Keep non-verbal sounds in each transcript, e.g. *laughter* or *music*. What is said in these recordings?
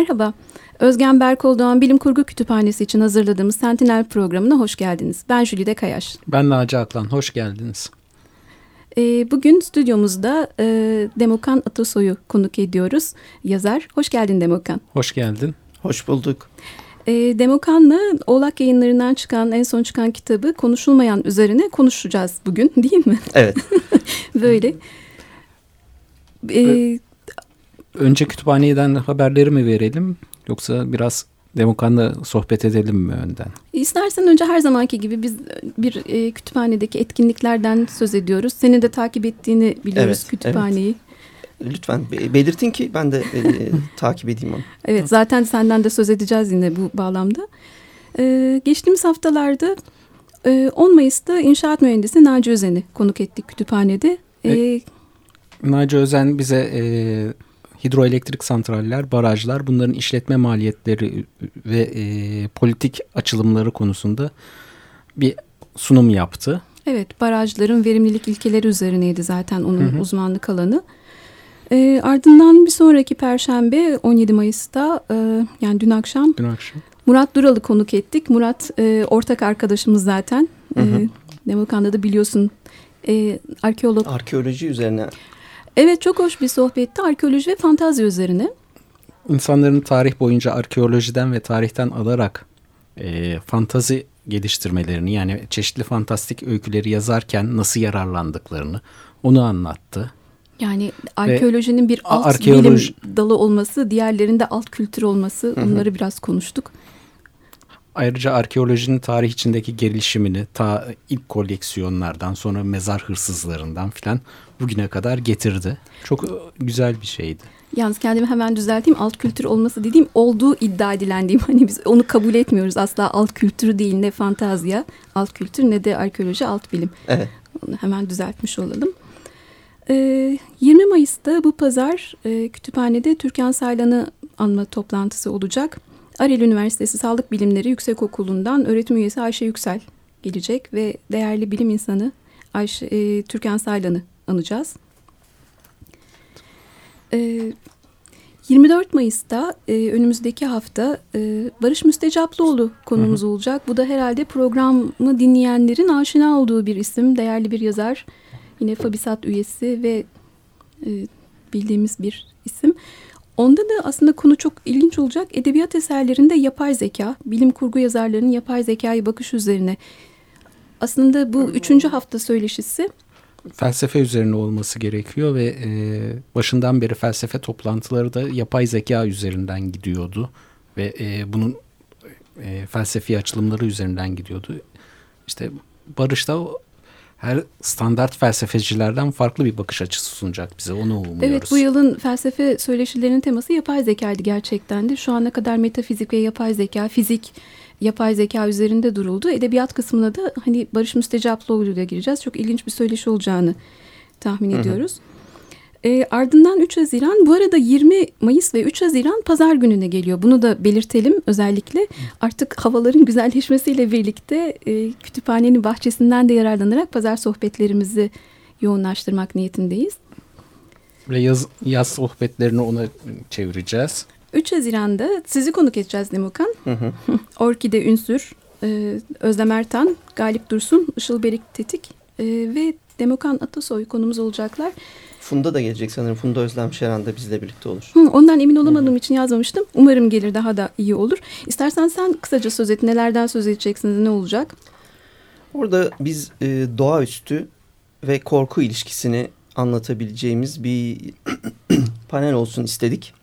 Merhaba, Özgen Berkol Doğan Bilim Kurgu Kütüphanesi için hazırladığımız Sentinel programına hoş geldiniz. Ben Jülide Kayaş. Ben Naci Aklan, hoş geldiniz. E, bugün stüdyomuzda e, Demokan Atasoy'u konuk ediyoruz. Yazar, hoş geldin Demokan. Hoş geldin. Hoş bulduk. E, Demokan'la Oğlak yayınlarından çıkan en son çıkan kitabı Konuşulmayan üzerine konuşacağız bugün *laughs* değil mi? Evet. Böyle. E, Önce kütüphaneden haberleri mi verelim yoksa biraz Demokan'la sohbet edelim mi önden? İstersen önce her zamanki gibi biz bir e, kütüphanedeki etkinliklerden söz ediyoruz. Seni de takip ettiğini biliyoruz evet, kütüphaneyi. Evet. Lütfen belirtin ki ben de e, *laughs* takip edeyim onu. Evet zaten senden de söz edeceğiz yine bu bağlamda. Ee, geçtiğimiz haftalarda e, 10 Mayıs'ta inşaat mühendisi Naci Özen'i konuk ettik kütüphanede. Ee, Naci Özen bize e, hidroelektrik santraller, barajlar bunların işletme maliyetleri ve e, politik açılımları konusunda bir sunum yaptı. Evet barajların verimlilik ilkeleri üzerineydi zaten onun hı hı. uzmanlık alanı. E, ardından bir sonraki perşembe 17 Mayıs'ta e, yani dün akşam, dün akşam Murat Dural'ı konuk ettik. Murat e, ortak arkadaşımız zaten. Hı hı. E, Demokan'da da biliyorsun e, arkeolog. Arkeoloji üzerine Evet çok hoş bir sohbetti arkeoloji ve fantazi üzerine. İnsanların tarih boyunca arkeolojiden ve tarihten alarak e, fantazi geliştirmelerini yani çeşitli fantastik öyküleri yazarken nasıl yararlandıklarını onu anlattı. Yani arkeolojinin bir alt arkeoloji... bilim dalı olması, diğerlerinde alt kültür olması Hı -hı. onları biraz konuştuk. Ayrıca arkeolojinin tarih içindeki gelişimini ta ilk koleksiyonlardan sonra mezar hırsızlarından filan bugüne kadar getirdi. Çok güzel bir şeydi. Yalnız kendimi hemen düzelteyim. Alt kültür olması dediğim olduğu iddia edilen diyeyim. Hani biz onu kabul etmiyoruz. Asla alt kültürü değil ne fantaziya alt kültür ne de arkeoloji alt bilim. Evet. Onu hemen düzeltmiş olalım. Ee, 20 Mayıs'ta bu pazar e, kütüphanede Türkan Saylan'ı anma toplantısı olacak. Arel Üniversitesi Sağlık Bilimleri Yüksekokulu'ndan öğretim üyesi Ayşe Yüksel gelecek ve değerli bilim insanı Ayşe, e, Türkan Saylan'ı anacağız. E, 24 Mayıs'ta e, önümüzdeki hafta e, Barış Müstecaplıoğlu konumuz hı hı. olacak. Bu da herhalde programı dinleyenlerin aşina olduğu bir isim. Değerli bir yazar. Yine Fabisat üyesi ve e, bildiğimiz bir isim. Onda da aslında konu çok ilginç olacak. Edebiyat eserlerinde yapay zeka, bilim kurgu yazarlarının yapay zekayı bakış üzerine. Aslında bu üçüncü hafta söyleşisi. Felsefe üzerine olması gerekiyor ve e, başından beri felsefe toplantıları da yapay zeka üzerinden gidiyordu. Ve e, bunun e, felsefi açılımları üzerinden gidiyordu. İşte Barış da her standart felsefecilerden farklı bir bakış açısı sunacak bize. Onu umuyoruz. Evet bu yılın felsefe söyleşilerinin teması yapay zekaydı gerçekten de. Şu ana kadar metafizik ve yapay zeka, fizik, yapay zeka üzerinde duruldu. Edebiyat kısmına da hani Barış Müstecaplıoğlu ile gireceğiz. Çok ilginç bir söyleşi olacağını tahmin ediyoruz. E, ardından 3 Haziran bu arada 20 Mayıs ve 3 Haziran pazar gününe geliyor. Bunu da belirtelim özellikle artık havaların *laughs* güzelleşmesiyle birlikte e, kütüphanenin bahçesinden de yararlanarak pazar sohbetlerimizi yoğunlaştırmak niyetindeyiz. Ve yaz, yaz sohbetlerini ona çevireceğiz. 3 Haziran'da sizi konuk edeceğiz Demokan. Hı hı. *laughs* Orkide Ünsür, e, Özlem Ertan, Galip Dursun, Işıl Berik Tetik e, ve Demokan Atasoy konumuz olacaklar. Funda da gelecek sanırım. Funda Özlem Şeran da bizle birlikte olur. Hı, ondan emin olamadığım için yazmamıştım. Umarım gelir daha da iyi olur. İstersen sen kısaca söz et. Nelerden söz edeceksiniz? Ne olacak? Orada biz e, doğaüstü ve korku ilişkisini anlatabileceğimiz bir *clears throat* panel olsun istedik.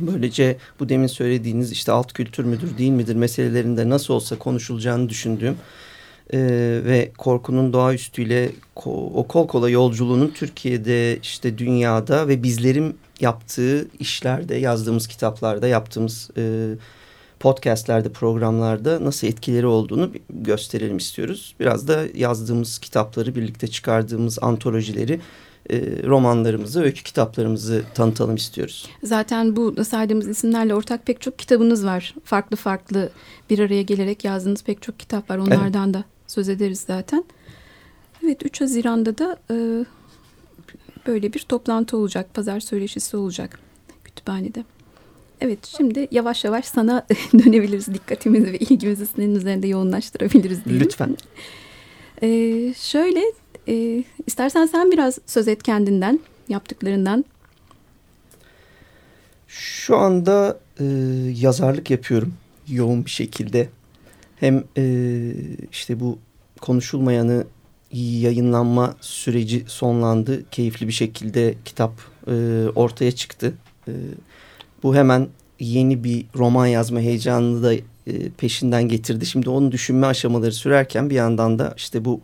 Böylece bu demin söylediğiniz işte alt kültür müdür değil midir meselelerinde nasıl olsa konuşulacağını düşündüğüm e, ve korkunun doğaüstüyle o kol kola yolculuğunun Türkiye'de işte dünyada ve bizlerin yaptığı işlerde yazdığımız kitaplarda yaptığımız e, podcastlerde programlarda nasıl etkileri olduğunu gösterelim istiyoruz. Biraz da yazdığımız kitapları birlikte çıkardığımız antolojileri romanlarımızı, öykü kitaplarımızı tanıtalım istiyoruz. Zaten bu saydığımız isimlerle ortak pek çok kitabınız var. Farklı farklı bir araya gelerek yazdığınız pek çok kitap var. Onlardan evet. da söz ederiz zaten. Evet 3 Haziran'da da e, böyle bir toplantı olacak. Pazar söyleşisi olacak kütüphanede. Evet şimdi yavaş yavaş sana *laughs* dönebiliriz. Dikkatimizi ve ilgimizi senin üzerinde yoğunlaştırabiliriz diyelim. Lütfen. Ee, şöyle e, istersen sen biraz söz et kendinden, yaptıklarından. Şu anda e, yazarlık yapıyorum yoğun bir şekilde. Hem e, işte bu konuşulmayanı yayınlanma süreci sonlandı. Keyifli bir şekilde kitap e, ortaya çıktı. E, bu hemen yeni bir roman yazma heyecanını da e, peşinden getirdi. Şimdi onu düşünme aşamaları sürerken bir yandan da işte bu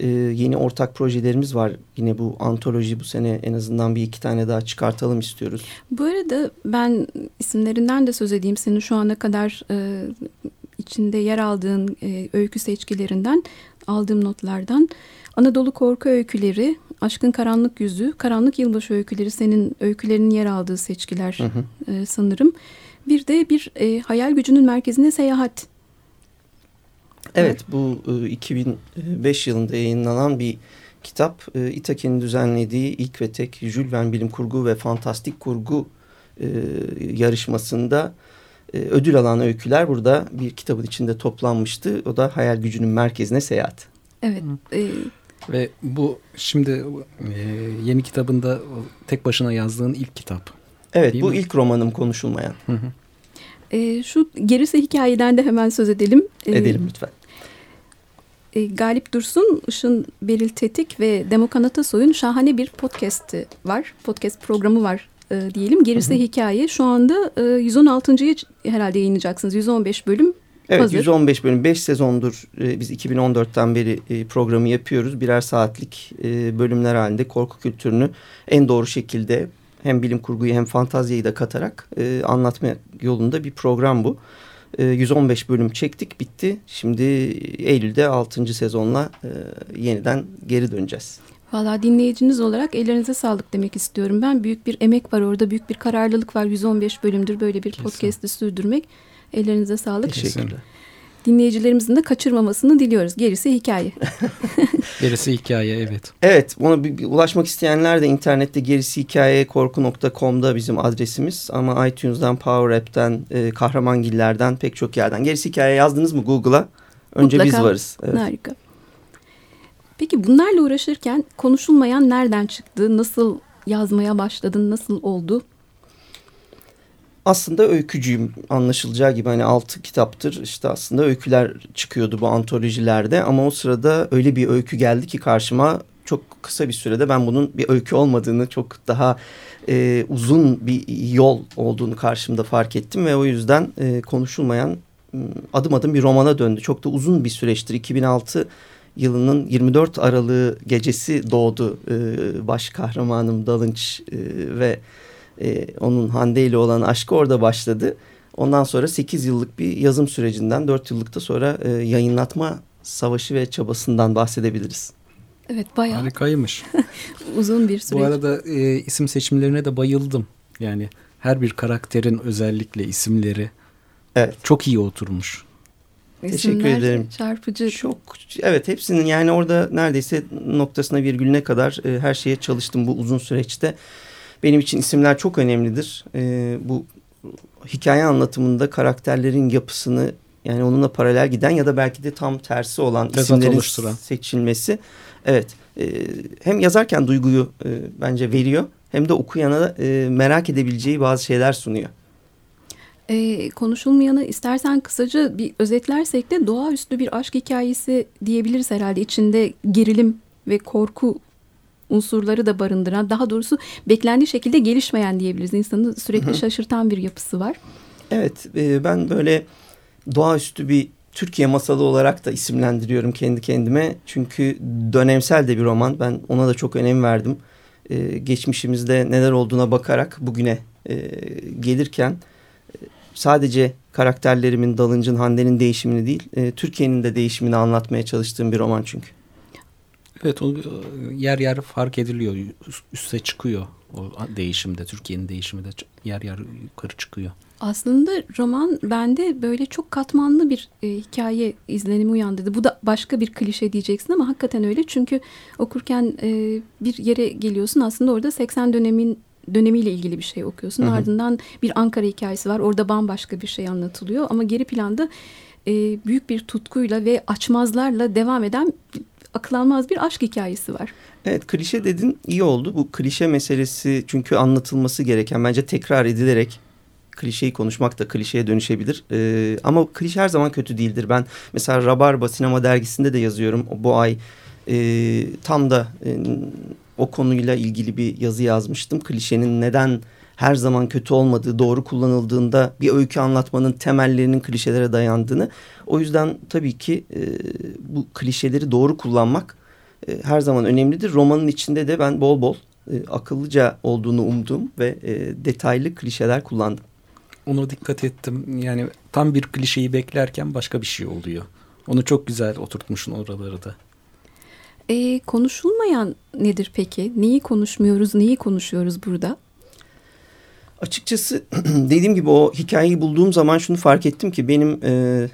e, yeni ortak projelerimiz var. Yine bu antoloji bu sene en azından bir iki tane daha çıkartalım istiyoruz. Bu arada ben isimlerinden de söz edeyim. Senin şu ana kadar e, içinde yer aldığın e, öykü seçkilerinden aldığım notlardan Anadolu Korku Öyküleri, Aşkın Karanlık Yüzü, Karanlık Yılbaşı Öyküleri senin öykülerinin yer aldığı seçkiler hı hı. E, sanırım. Bir de bir e, hayal gücünün merkezine seyahat. Evet bu e, 2005 yılında yayınlanan bir kitap. E, İtake'nin düzenlediği ilk ve tek Jules Verne bilim kurgu ve fantastik kurgu e, yarışmasında e, ödül alan öyküler burada bir kitabın içinde toplanmıştı. O da hayal gücünün merkezine seyahat. Evet. E, ve bu şimdi e, yeni kitabında tek başına yazdığın ilk kitap. Evet bu mi? ilk romanım konuşulmayan. Hı hı. E, şu gerisi hikayeden de hemen söz edelim. E, edelim lütfen. E, Galip Dursun, Işın Beril Tetik ve Demokan Atasoy'un şahane bir podcast'i var. Podcast programı var e, diyelim. Gerisi hı hı. hikaye. Şu anda e, 116.yı herhalde yayınlayacaksınız. 115 bölüm Evet Hazır. 115 bölüm 5 sezondur e, biz 2014'ten beri e, programı yapıyoruz. Birer saatlik e, bölümler halinde korku kültürünü en doğru şekilde hem bilim kurguyu hem fantaziyi de katarak e, anlatma yolunda bir program bu. E, 115 bölüm çektik bitti. Şimdi Eylül'de 6. sezonla e, yeniden geri döneceğiz. Valla dinleyiciniz olarak ellerinize sağlık demek istiyorum. Ben büyük bir emek var orada, büyük bir kararlılık var. 115 bölümdür böyle bir podcast'i sürdürmek. Ellerinize sağlık. Teşekkürler. Dinleyicilerimizin de kaçırmamasını diliyoruz. Gerisi hikaye. *laughs* gerisi hikaye evet. Evet ona bir, bir ulaşmak isteyenler de internette gerisi hikaye korku.com'da bizim adresimiz. Ama iTunes'dan, Power App'ten, e, Kahramangiller'den pek çok yerden. Gerisi hikaye yazdınız mı Google'a? Önce Mutlaka. biz varız. Evet. Harika. Peki bunlarla uğraşırken konuşulmayan nereden çıktı? Nasıl yazmaya başladın? Nasıl oldu? Aslında öykücüyüm anlaşılacağı gibi. Hani altı kitaptır işte aslında öyküler çıkıyordu bu antolojilerde. Ama o sırada öyle bir öykü geldi ki karşıma çok kısa bir sürede ben bunun bir öykü olmadığını çok daha e, uzun bir yol olduğunu karşımda fark ettim. Ve o yüzden e, konuşulmayan adım adım bir romana döndü. Çok da uzun bir süreçtir. 2006 yılının 24 Aralığı gecesi doğdu e, baş kahramanım Dalınç e, ve e, onun Hande ile olan aşkı orada başladı. Ondan sonra 8 yıllık bir yazım sürecinden 4 yıllık da sonra e, yayınlatma savaşı ve çabasından bahsedebiliriz. Evet bayağı. Harikaymış. *laughs* Uzun bir süreç. Bu arada e, isim seçimlerine de bayıldım. Yani her bir karakterin özellikle isimleri evet. çok iyi oturmuş. Teşekkür ederim. Çarpıcı. Çok evet hepsinin yani orada neredeyse noktasına virgülüne kadar e, her şeye çalıştım bu uzun süreçte. Benim için isimler çok önemlidir. E, bu hikaye anlatımında karakterlerin yapısını yani onunla paralel giden ya da belki de tam tersi olan Tezat isimlerin oluşturan. seçilmesi. Evet e, hem yazarken duyguyu e, bence veriyor hem de okuyana e, merak edebileceği bazı şeyler sunuyor. E, konuşulmayanı istersen kısaca bir özetlersek de doğaüstü bir aşk hikayesi diyebiliriz herhalde. İçinde gerilim ve korku unsurları da barındıran daha doğrusu beklendiği şekilde gelişmeyen diyebiliriz. İnsanı sürekli şaşırtan bir yapısı var. Evet e, ben böyle doğaüstü bir Türkiye masalı olarak da isimlendiriyorum kendi kendime. Çünkü dönemsel de bir roman. Ben ona da çok önem verdim. Ee, geçmişimizde neler olduğuna bakarak bugüne e, gelirken e, sadece karakterlerimin, Dalıncı'nın, Hande'nin değişimini değil, e, Türkiye'nin de değişimini anlatmaya çalıştığım bir roman çünkü. Evet o yer yer fark ediliyor. Üste çıkıyor o değişimde. Türkiye'nin değişimi de yer yer yukarı çıkıyor. Aslında roman bende böyle çok katmanlı bir e, hikaye izlenimi uyandırdı. Bu da başka bir klişe diyeceksin ama hakikaten öyle. Çünkü okurken e, bir yere geliyorsun aslında orada 80 dönemin dönemiyle ilgili bir şey okuyorsun. Hı hı. Ardından bir Ankara hikayesi var. Orada bambaşka bir şey anlatılıyor. Ama geri planda e, büyük bir tutkuyla ve açmazlarla devam eden akıl almaz bir aşk hikayesi var. Evet klişe dedin iyi oldu. Bu klişe meselesi çünkü anlatılması gereken bence tekrar edilerek klişeyi konuşmak da klişeye dönüşebilir. Ee, ama klişe her zaman kötü değildir. Ben mesela Rabarba Sinema Dergisi'nde de yazıyorum bu ay. E, tam da e, o konuyla ilgili bir yazı yazmıştım. Klişenin neden her zaman kötü olmadığı, doğru kullanıldığında bir öykü anlatmanın temellerinin klişelere dayandığını. O yüzden tabii ki e, bu klişeleri doğru kullanmak e, her zaman önemlidir. Romanın içinde de ben bol bol e, akıllıca olduğunu umdum ve e, detaylı klişeler kullandım. Ona dikkat ettim. Yani tam bir klişeyi beklerken başka bir şey oluyor. Onu çok güzel oturtmuşsun oraları da. E, konuşulmayan nedir peki? Neyi konuşmuyoruz, neyi konuşuyoruz burada? Açıkçası *clears throat* dediğim gibi o hikayeyi bulduğum zaman şunu fark ettim ki benim e,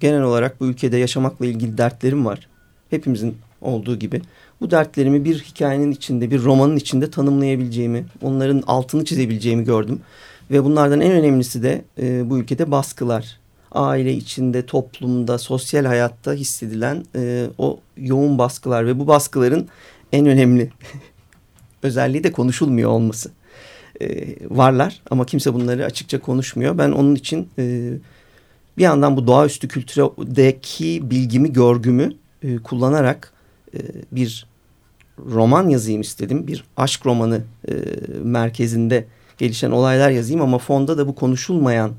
genel olarak bu ülkede yaşamakla ilgili dertlerim var. Hepimizin olduğu gibi. Bu dertlerimi bir hikayenin içinde, bir romanın içinde tanımlayabileceğimi, onların altını çizebileceğimi gördüm. Ve bunlardan en önemlisi de e, bu ülkede baskılar. Aile içinde, toplumda, sosyal hayatta hissedilen e, o yoğun baskılar ve bu baskıların en önemli *laughs* özelliği de konuşulmuyor olması. E, varlar ama kimse bunları açıkça konuşmuyor. Ben onun için e, bir yandan bu doğaüstü kültürdeki bilgimi, görgümü e, kullanarak e, bir roman yazayım istedim. Bir aşk romanı e, merkezinde gelişen olaylar yazayım ama fonda da bu konuşulmayan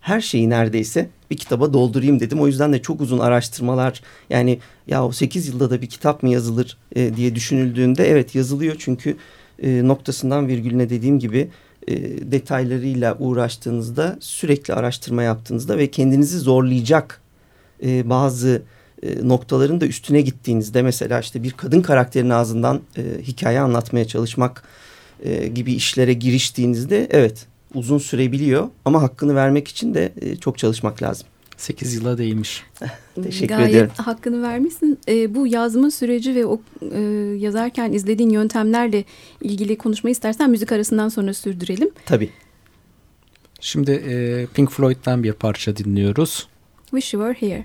her şeyi neredeyse bir kitaba doldurayım dedim. O yüzden de çok uzun araştırmalar yani ya o 8 yılda da bir kitap mı yazılır e, diye düşünüldüğünde evet yazılıyor çünkü e, noktasından virgülüne dediğim gibi e, detaylarıyla uğraştığınızda sürekli araştırma yaptığınızda ve kendinizi zorlayacak e, bazı e, noktaların da üstüne gittiğinizde mesela işte bir kadın karakterin ağzından e, hikaye anlatmaya çalışmak e, gibi işlere giriştiğinizde evet uzun sürebiliyor ama hakkını vermek için de e, çok çalışmak lazım. 8 yıla değilmiş. *laughs* Teşekkür Gayet ederim. hakkını vermişsin. E, bu yazma süreci ve o e, yazarken izlediğin yöntemlerle ilgili konuşmayı istersen müzik arasından sonra sürdürelim. Tabii. Şimdi e, Pink Floyd'dan bir parça dinliyoruz. Wish You Were Here.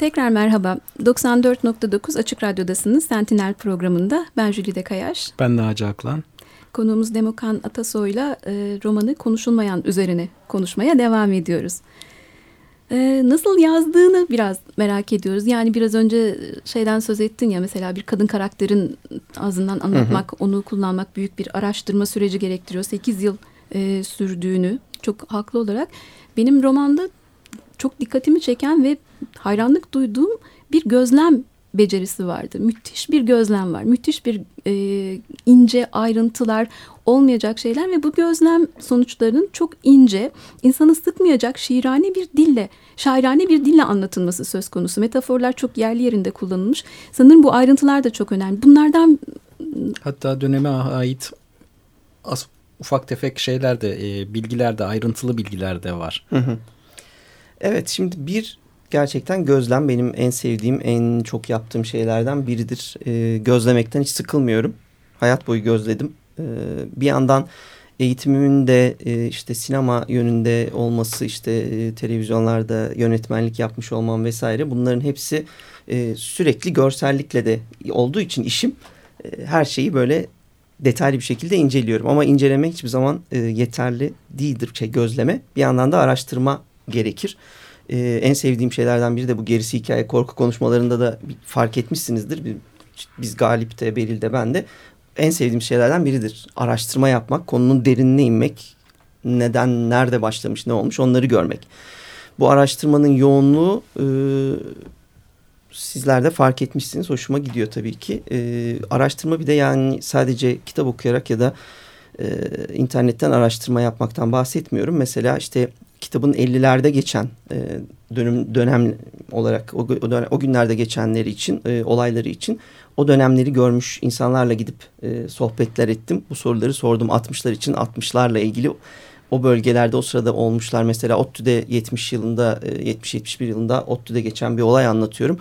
Tekrar merhaba. 94.9 Açık Radyo'dasınız. Sentinel programında. Ben Jülide Kayaş. Ben Naci Aklan. Konuğumuz Demokan Atasoy'la e, romanı konuşulmayan üzerine konuşmaya devam ediyoruz. E, nasıl yazdığını biraz merak ediyoruz. Yani biraz önce şeyden söz ettin ya mesela bir kadın karakterin ağzından anlatmak, hı hı. onu kullanmak büyük bir araştırma süreci gerektiriyor. 8 yıl e, sürdüğünü çok haklı olarak. Benim romanda çok dikkatimi çeken ve hayranlık duyduğum bir gözlem becerisi vardı. Müthiş bir gözlem var. Müthiş bir e, ince ayrıntılar, olmayacak şeyler ve bu gözlem sonuçlarının çok ince, insanı sıkmayacak şiirane bir dille, şairane bir dille anlatılması söz konusu. Metaforlar çok yerli yerinde kullanılmış. Sanırım bu ayrıntılar da çok önemli. Bunlardan hatta döneme ait az, ufak tefek şeyler de e, bilgiler de ayrıntılı bilgiler de var. Hı hı. Evet şimdi bir gerçekten gözlem benim en sevdiğim, en çok yaptığım şeylerden biridir. E, gözlemekten hiç sıkılmıyorum. Hayat boyu gözledim. E, bir yandan eğitimimin de e, işte sinema yönünde olması, işte e, televizyonlarda yönetmenlik yapmış olmam vesaire bunların hepsi e, sürekli görsellikle de olduğu için işim e, her şeyi böyle detaylı bir şekilde inceliyorum. Ama incelemek hiçbir zaman e, yeterli değildir şey gözleme. Bir yandan da araştırma gerekir. Ee, en sevdiğim şeylerden biri de bu gerisi hikaye korku konuşmalarında da fark etmişsinizdir. Biz Galip'te, Beril'de, ben de en sevdiğim şeylerden biridir. Araştırma yapmak, konunun derinine inmek, neden, nerede başlamış, ne olmuş onları görmek. Bu araştırmanın yoğunluğu e, sizler de fark etmişsiniz. Hoşuma gidiyor tabii ki. E, araştırma bir de yani sadece kitap okuyarak ya da e, internetten araştırma yapmaktan bahsetmiyorum. Mesela işte kitabın 50'lerde geçen e, dönem, dönem olarak o, o, dönem, o günlerde geçenleri için, e, olayları için o dönemleri görmüş insanlarla gidip e, sohbetler ettim. Bu soruları sordum 60'lar için 60'larla ilgili o bölgelerde o sırada olmuşlar. Mesela ODTÜ'de 70 yılında, e, 70-71 yılında ODTÜ'de geçen bir olay anlatıyorum.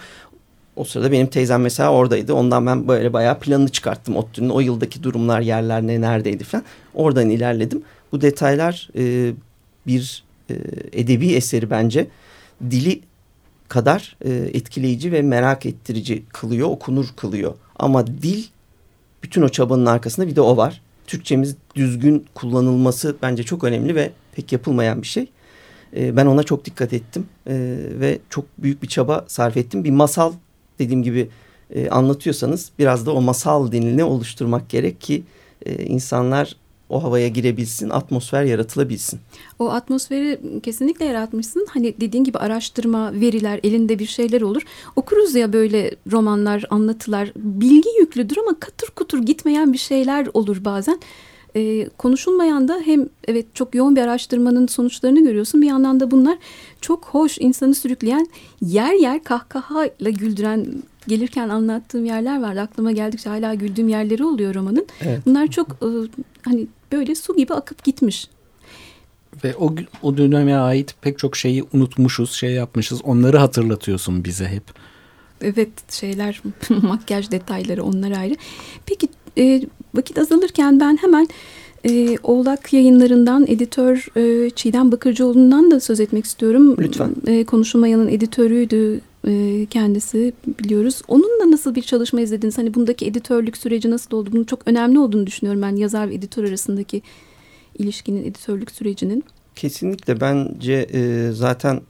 O sırada benim teyzem mesela oradaydı. Ondan ben böyle bayağı planını çıkarttım. ODTÜ'nün o yıldaki durumlar, yerler ne, neredeydi falan. Oradan ilerledim. Bu detaylar e, bir e, edebi eseri bence dili kadar e, etkileyici ve merak ettirici kılıyor, okunur kılıyor. Ama dil bütün o çabanın arkasında bir de o var. Türkçemiz düzgün kullanılması bence çok önemli ve pek yapılmayan bir şey. E, ben ona çok dikkat ettim ve çok büyük bir çaba sarf ettim. Bir masal dediğim gibi anlatıyorsanız biraz da o masal dilini oluşturmak gerek ki insanlar o havaya girebilsin, atmosfer yaratılabilsin. O atmosferi kesinlikle yaratmışsın. Hani dediğin gibi araştırma, veriler, elinde bir şeyler olur. Okuruz ya böyle romanlar, anlatılar. Bilgi yüklüdür ama katır kutur gitmeyen bir şeyler olur bazen. Ee, konuşulmayan da hem evet çok yoğun bir araştırmanın sonuçlarını görüyorsun. Bir yandan da bunlar çok hoş, insanı sürükleyen, yer yer kahkahayla güldüren gelirken anlattığım yerler vardı. Aklıma geldikçe hala güldüğüm yerleri oluyor romanın. Evet. Bunlar çok e, hani böyle su gibi akıp gitmiş. Ve o, o döneme ait pek çok şeyi unutmuşuz, şey yapmışız. Onları hatırlatıyorsun bize hep. Evet şeyler, *laughs* makyaj detayları onlar ayrı. Peki e, vakit azalırken ben hemen e, Oğlak yayınlarından editör e, Çiğdem Bakırcıoğlu'ndan da söz etmek istiyorum. Lütfen. E, Konuşulmayan'ın editörüydü e, kendisi biliyoruz. Onunla nasıl bir çalışma izlediniz? Hani bundaki editörlük süreci nasıl oldu? Bunun çok önemli olduğunu düşünüyorum ben yazar ve editör arasındaki ilişkinin, editörlük sürecinin. Kesinlikle bence e, zaten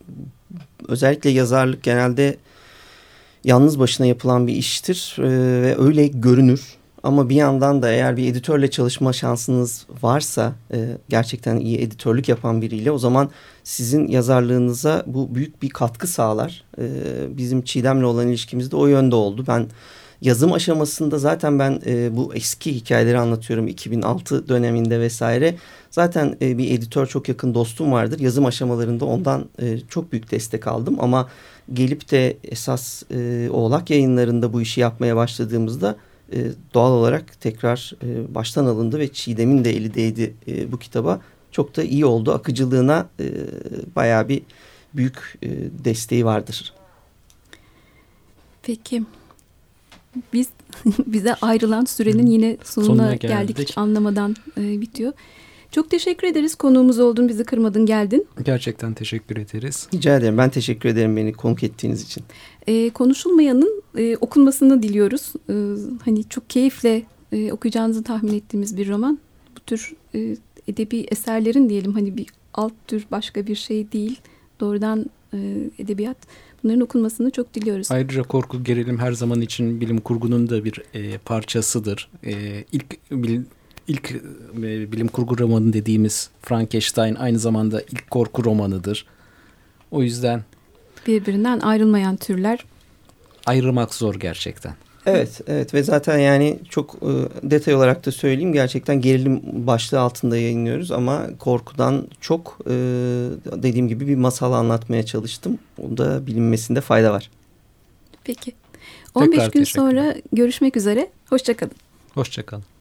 özellikle yazarlık genelde yalnız başına yapılan bir iştir e, ve öyle görünür. Ama bir yandan da eğer bir editörle çalışma şansınız varsa e, gerçekten iyi editörlük yapan biriyle o zaman sizin yazarlığınıza bu büyük bir katkı sağlar. E, bizim Çiğdem'le olan ilişkimiz de o yönde oldu. Ben yazım aşamasında zaten ben e, bu eski hikayeleri anlatıyorum 2006 döneminde vesaire. Zaten e, bir editör çok yakın dostum vardır. Yazım aşamalarında ondan e, çok büyük destek aldım ama gelip de esas e, Oğlak yayınlarında bu işi yapmaya başladığımızda e, doğal olarak tekrar e, baştan alındı ve Çiğdem'in de eli değdi e, bu kitaba. Çok da iyi oldu. Akıcılığına e, bayağı bir büyük e, desteği vardır. Peki. Biz *laughs* bize ayrılan sürenin yine sonuna, sonuna geldik. geldik. Hiç anlamadan e, bitiyor. Çok teşekkür ederiz. Konuğumuz oldun, bizi kırmadın, geldin. Gerçekten teşekkür ederiz. Rica ederim. Ben teşekkür ederim beni konuk ettiğiniz için. E, konuşulmayanın e, okunmasını diliyoruz. E, hani çok keyifle e, okuyacağınızı tahmin ettiğimiz bir roman. Bu tür e, edebi eserlerin diyelim hani bir alt tür başka bir şey değil. Doğrudan e, edebiyat. Bunların okunmasını çok diliyoruz. Ayrıca korku gerilim her zaman için bilim kurgunun da bir e, parçasıdır. E, ilk bil, ilk e, bilim kurgu romanı dediğimiz Frankenstein aynı zamanda ilk korku romanıdır. O yüzden Birbirinden ayrılmayan türler. ayırmak zor gerçekten. Evet, evet ve zaten yani çok e, detay olarak da söyleyeyim gerçekten gerilim başlığı altında yayınlıyoruz ama korkudan çok e, dediğim gibi bir masal anlatmaya çalıştım. O da bilinmesinde fayda var. Peki. Tekrar 15 gün teşekkürler. sonra görüşmek üzere. Hoşçakalın. Hoşçakalın.